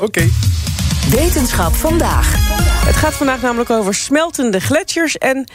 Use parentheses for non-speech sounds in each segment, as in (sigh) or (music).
Oké. Wetenschap vandaag. Het gaat vandaag namelijk over smeltende gletsjers en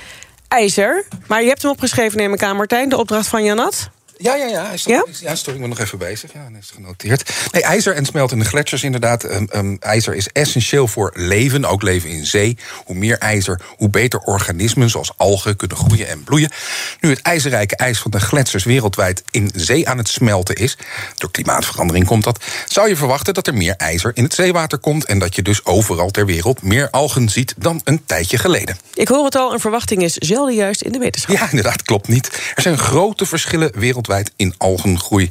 ijzer. Maar je hebt hem opgeschreven, neem ik aan, Martijn, de opdracht van Janat. Ja, ja, ja. Hij stond, ja? sorry, ik ben nog even bezig. Ja, dat is genoteerd. Nee, ijzer en smeltende gletsjers inderdaad. Um, um, ijzer is essentieel voor leven, ook leven in zee. Hoe meer ijzer, hoe beter organismen zoals algen kunnen groeien en bloeien. Nu het ijzerrijke ijs van de gletsjers wereldwijd in zee aan het smelten is... door klimaatverandering komt dat... zou je verwachten dat er meer ijzer in het zeewater komt... en dat je dus overal ter wereld meer algen ziet dan een tijdje geleden. Ik hoor het al, een verwachting is zelden juist in de wetenschap. Ja, inderdaad, klopt niet. Er zijn grote verschillen wereldwijd in algengroei.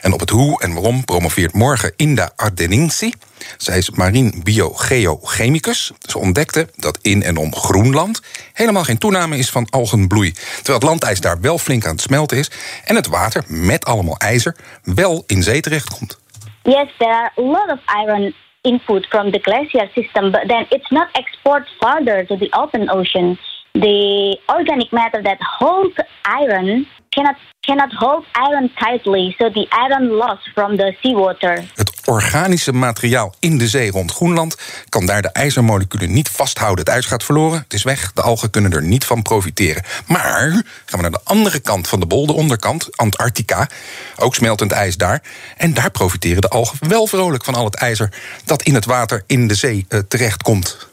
En op het hoe en waarom promoveert morgen Inda Ardeninsi. Zij is marien biogeochemicus. Ze ontdekte dat in en om Groenland helemaal geen toename is van algenbloei. Terwijl het landijs daar wel flink aan het smelten is. En het water, met allemaal ijzer, wel in zee terechtkomt. Yes, there are a lot of iron input from the glacier system, but then it's not exported farther to the open ocean. The organic matter that holds iron cannot cannot hold iron tightly, so the iron loss from the seawater. Het organische materiaal in de zee rond Groenland kan daar de ijzermoleculen niet vasthouden. Het ijs gaat verloren, het is weg, de algen kunnen er niet van profiteren. Maar gaan we naar de andere kant van de bol, de onderkant, Antarctica, ook smeltend ijs daar. En daar profiteren de algen wel vrolijk van al het ijzer dat in het water in de zee uh, terechtkomt.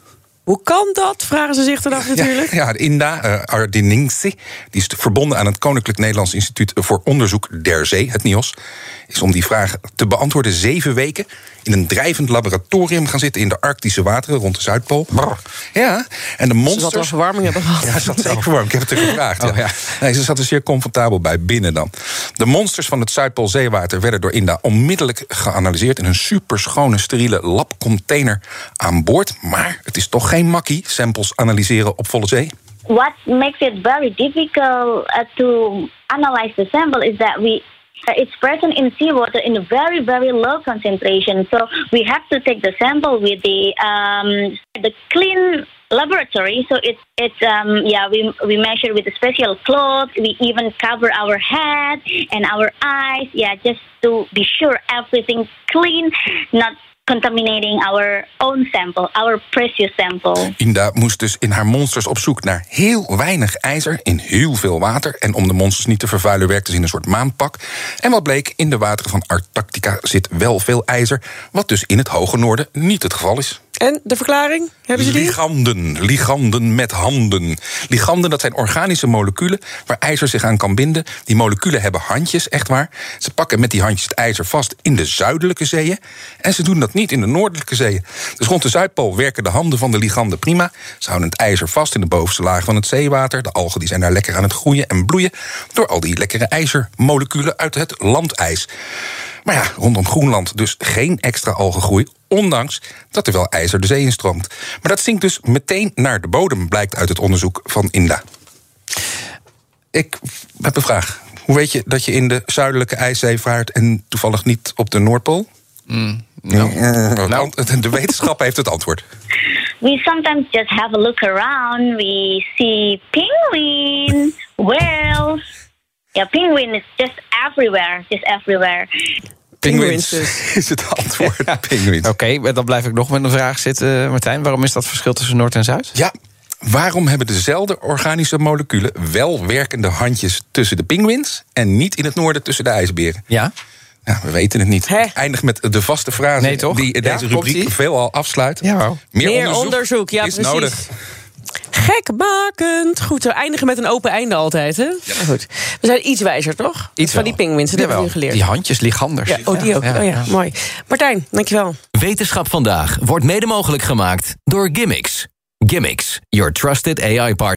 Hoe kan dat? Vragen ze zich dan af natuurlijk. Ja, ja de INDA, uh, Ardeningsi, die is verbonden aan het Koninklijk Nederlands Instituut voor Onderzoek der Zee, het NIOS, is om die vraag te beantwoorden zeven weken in een drijvend laboratorium gaan zitten in de Arctische wateren rond de Zuidpool. Ja, en de monsters. Ze zat wel verwarming hebben gehad. Ja, ze zat zeker verwarming. Ik heb het er gevraagd. Oh, ja. Ja. Nee, ze zat er zeer comfortabel bij binnen dan. De monsters van het Zuidpoolzeewater werden door INDA onmiddellijk geanalyseerd in een superschone, steriele labcontainer aan boord. Maar het is toch geen makkie, samples analyseren op volle zee. What makes it very difficult uh, to analyze the sample is that we uh, it's present in seawater in a very very low concentration. So we have to take the sample with the um, the clean laboratory. So it's it's um, yeah we we measure with a special cloth. We even cover our head and our eyes. Yeah, just to be sure everything clean, not contaminating our own sample, our precious sample. Inda moest dus in haar monsters op zoek naar heel weinig ijzer in heel veel water. En om de monsters niet te vervuilen werkte ze in een soort maanpak. En wat bleek, in de wateren van Antarctica zit wel veel ijzer. Wat dus in het hoge noorden niet het geval is. En de verklaring? Hebben ze die? Liganden, liganden met handen. Liganden, dat zijn organische moleculen waar ijzer zich aan kan binden. Die moleculen hebben handjes, echt waar. Ze pakken met die handjes het ijzer vast in de zuidelijke zeeën. En ze doen dat niet in de noordelijke zeeën. Dus rond de Zuidpool werken de handen van de liganden prima. Ze houden het ijzer vast in de bovenste laag van het zeewater. De algen die zijn daar lekker aan het groeien en bloeien... door al die lekkere ijzermoleculen uit het landijs. Maar ja, rondom Groenland dus geen extra algengroei... ondanks dat er wel ijzer de zee instroomt. Maar dat zinkt dus meteen naar de bodem... blijkt uit het onderzoek van INDA. Ik heb een vraag. Hoe weet je dat je in de zuidelijke ijszee vaart... en toevallig niet op de Noordpool? Mm, no. nou. (laughs) De wetenschap heeft het antwoord. We sometimes just have a look around. We see penguins, whales. Yeah, penguin is just everywhere, just everywhere. Penguins (laughs) is het antwoord. Ja. Penguins. Oké, okay, dan blijf ik nog met een vraag zitten, Martijn. Waarom is dat verschil tussen Noord en Zuid? Ja, waarom hebben dezelfde organische moleculen wel werkende handjes tussen de pinguïns en niet in het noorden tussen de ijsberen? Ja. Ja, we weten het niet. Eindig met de vaste frase nee, die deze ja, rubriek veelal afsluit. Ja, wow. Meer, Meer onderzoek, onderzoek, ja, is precies. nodig. Gekmakend. Goed, we eindigen met een open einde altijd, hè? Ja. Goed. We zijn iets wijzer, toch? Iets van die pinguïns, dat hebben we nu geleerd. Die handjes, liganders. Ja, oh, die ook. Ja, oh, ja, mooi. Martijn, dankjewel. Wetenschap vandaag wordt mede mogelijk gemaakt door Gimmicks. Gimmicks, your trusted AI partner.